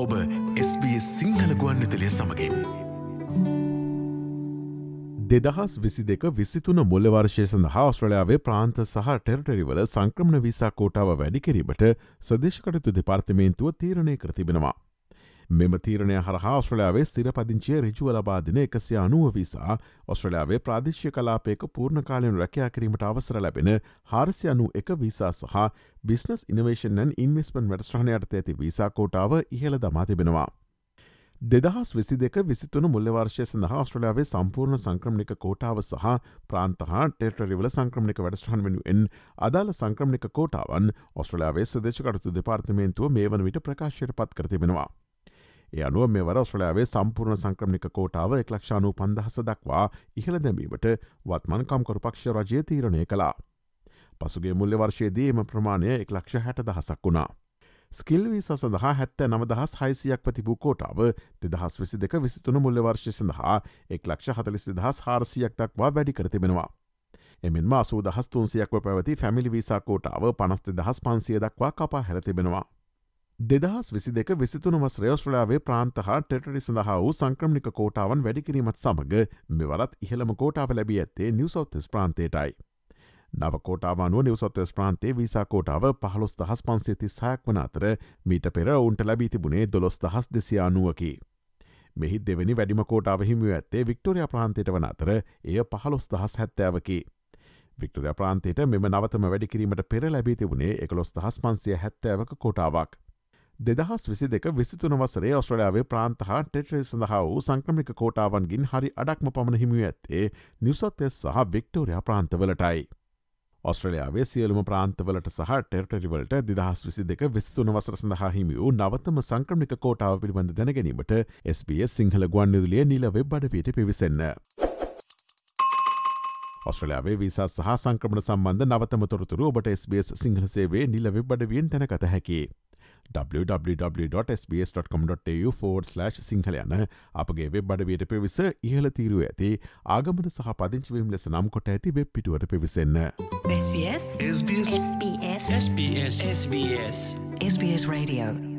ඔබ SBS සිංහල ගුවන් විතලිය සමඟින්. දෙදහස් විසි දෙක විසිතුන මුල්ලවර්ශය සඳහා ඔස්ට්‍රලයාාවේ ප්‍රාන්ත සහ ටෙරටරිවල සංක්‍රමණ විසා කෝටාව වැඩිකිරීමට සදේශකටතු දෙපාර්තමේන්තුව තීරණය කරතිබෙනවා. මෙම තීරණය හරහා ඔස්ට්‍රලයාාවේ සිරපදිංචිය රිජුව ලබාදින එකසිය අනුව විසා ඔස්ට්‍රලයාාවේ ප්‍රාදිශ්‍ය කලාපයක පූර්ණ කාලයෙන් රැකයා කිරීමට අවසර ලැබෙන හාරසි අනු එක විසා සහ බිස්නස් ඉනවේෂන්න් ඉන්වස්පන් වැඩස්ට්‍රහණයට ඇති විසා කෝටාව ඉහළ දමා තිබෙනවා. දෙදහස් විසි දෙක විසිතුන මුල්ලවර්ශය සඳහා ඔස්ට්‍රලයාාවේ සම්පූර්ණ සංක්‍රමණික කෝටාව සහ ප්‍රාන්තහා ටෙටරිවල සංක්‍රමණික වැඩස්ටහන් වෙනුවෙන් අදාළ සංක්‍රමණික කෝටාවන් ඔස්ට්‍රලයාාවේ සදේශකටතු දෙපාර්තමේන්තුව මේ වන විට ප්‍රකාශයට පත් කරතිබෙනවා. ඒ අනුව මෙවර ඔස්ට්‍රලයාාවේ සම්පූර්ණ සංක්‍රමික කෝටාව එක්ලක්ෂානු පන්දහස දක්වා ඉහළ දැමීමට වත්මන් කම්කරු පක්ෂ රජය තීරණය කලා. පසුගේ මුල්ල වර්ෂයේදී එම ප්‍රමාණය එක් ලක්ෂ හැට දහසක් වුණා. ස්කිල්වී සඳහා හැත්ත නවදහස් හයිසියක් පතිබූ කෝටාව දෙදහස් විසි දෙක විසිතුන මුල්ල වර්ෂය සඳහා එක් ලක්ෂ හතලිසි දහස් හාරසියක් දක්වා වැඩි කරතිබෙනවා. එමෙන්ම අසූ දහස් තුන්සියක්ව පැවති ෆැමිලි විසා කෝටාව පනස්ති දහස් පන්සිය දක්වා කපා හැරතිබෙනවා. දෙදහස් විසි දෙක විසිතුන වස් රේස්ට්‍රලයාාවේ ප්‍රාන්ත හා ටෙටරි සඳහා වූ සංක්‍රමික කෝටාවන් වැඩිකිරීමත් සමඟ මෙවරත් ඉහළම කෝටාව ලැබී ඇත්තේ නිවසොත්තස් ප්‍රාන්තේටයි. නව කෝටාවානුව නිවසොත්තස් ප්‍රාන්තේ විසා කෝටාව පහළොස් දහස් පන්සේති සයක් වන අතර මීට පෙර ඔවුන්ට ලැබී තිබුණේ දොළොස් දහස් දෙසියානුවකි. මෙහි දෙවැනි වැඩිම කෝටාව හිමිව ඇත්තේ වික්ටෝරිය ප්‍රාන්තයට වන අතර එය පහළොස් දහස් හැත්තෑවකි. වික්ටෝරිය ප්‍රාන්තයට මෙම නවතම වැඩිකිරීමට පෙර ලැබී තිබුණේ එකළොස් දහස් පන්සිය හැත්තෑවක කෝටාවක්. දෙදහස් විසි දෙක විසිතුන වසරේ ඔස්ට්‍රලයාාවේ ප්‍රාන්තහා ටෙටරේ සඳහා වූ සංක්‍රමික කෝටාවන්ගින් හරි අඩක්ම පමණ හිමිව ඇත්තේ නිවසත්ය සහ වික්ටෝරයා ප්‍රාන්තවලටයි. ඔස්ට්‍රලයාාවේ සියලුම ප්‍රාන්තවලට සහ ටෙර්ටරිවලට දිදහස් විසි දෙක විස්තුන වසර සඳහා හිමි වූ නවතම සංක්‍රමික කෝටාව පිළිබඳ දැනගැනීමට SBS සිංහල ගුවන් නිදුලිය නිල වෙබ් බඩපියට පිවිසන්න. ඔස්ට්‍රලයාාවේ විසා සහ සංක්‍රමණ සම්බන්ධ නවතම තොරතුරු ඔබට SBS සිංහසේවේ නිල වෙබ් බඩවියෙන් තැනකත හැකි. www.sbs.com.tu4/ සිංහල යන අපගේ වෙබ් අඩවයට පිවිස ඉහල තීරුව ඇති ආගමන සහ පදිංචිවීම් ලෙස නම් කොට ඇති වෙබ් පිටුවට පිවිසන්න. SBS SBS SBS SBS SBS SBS Radio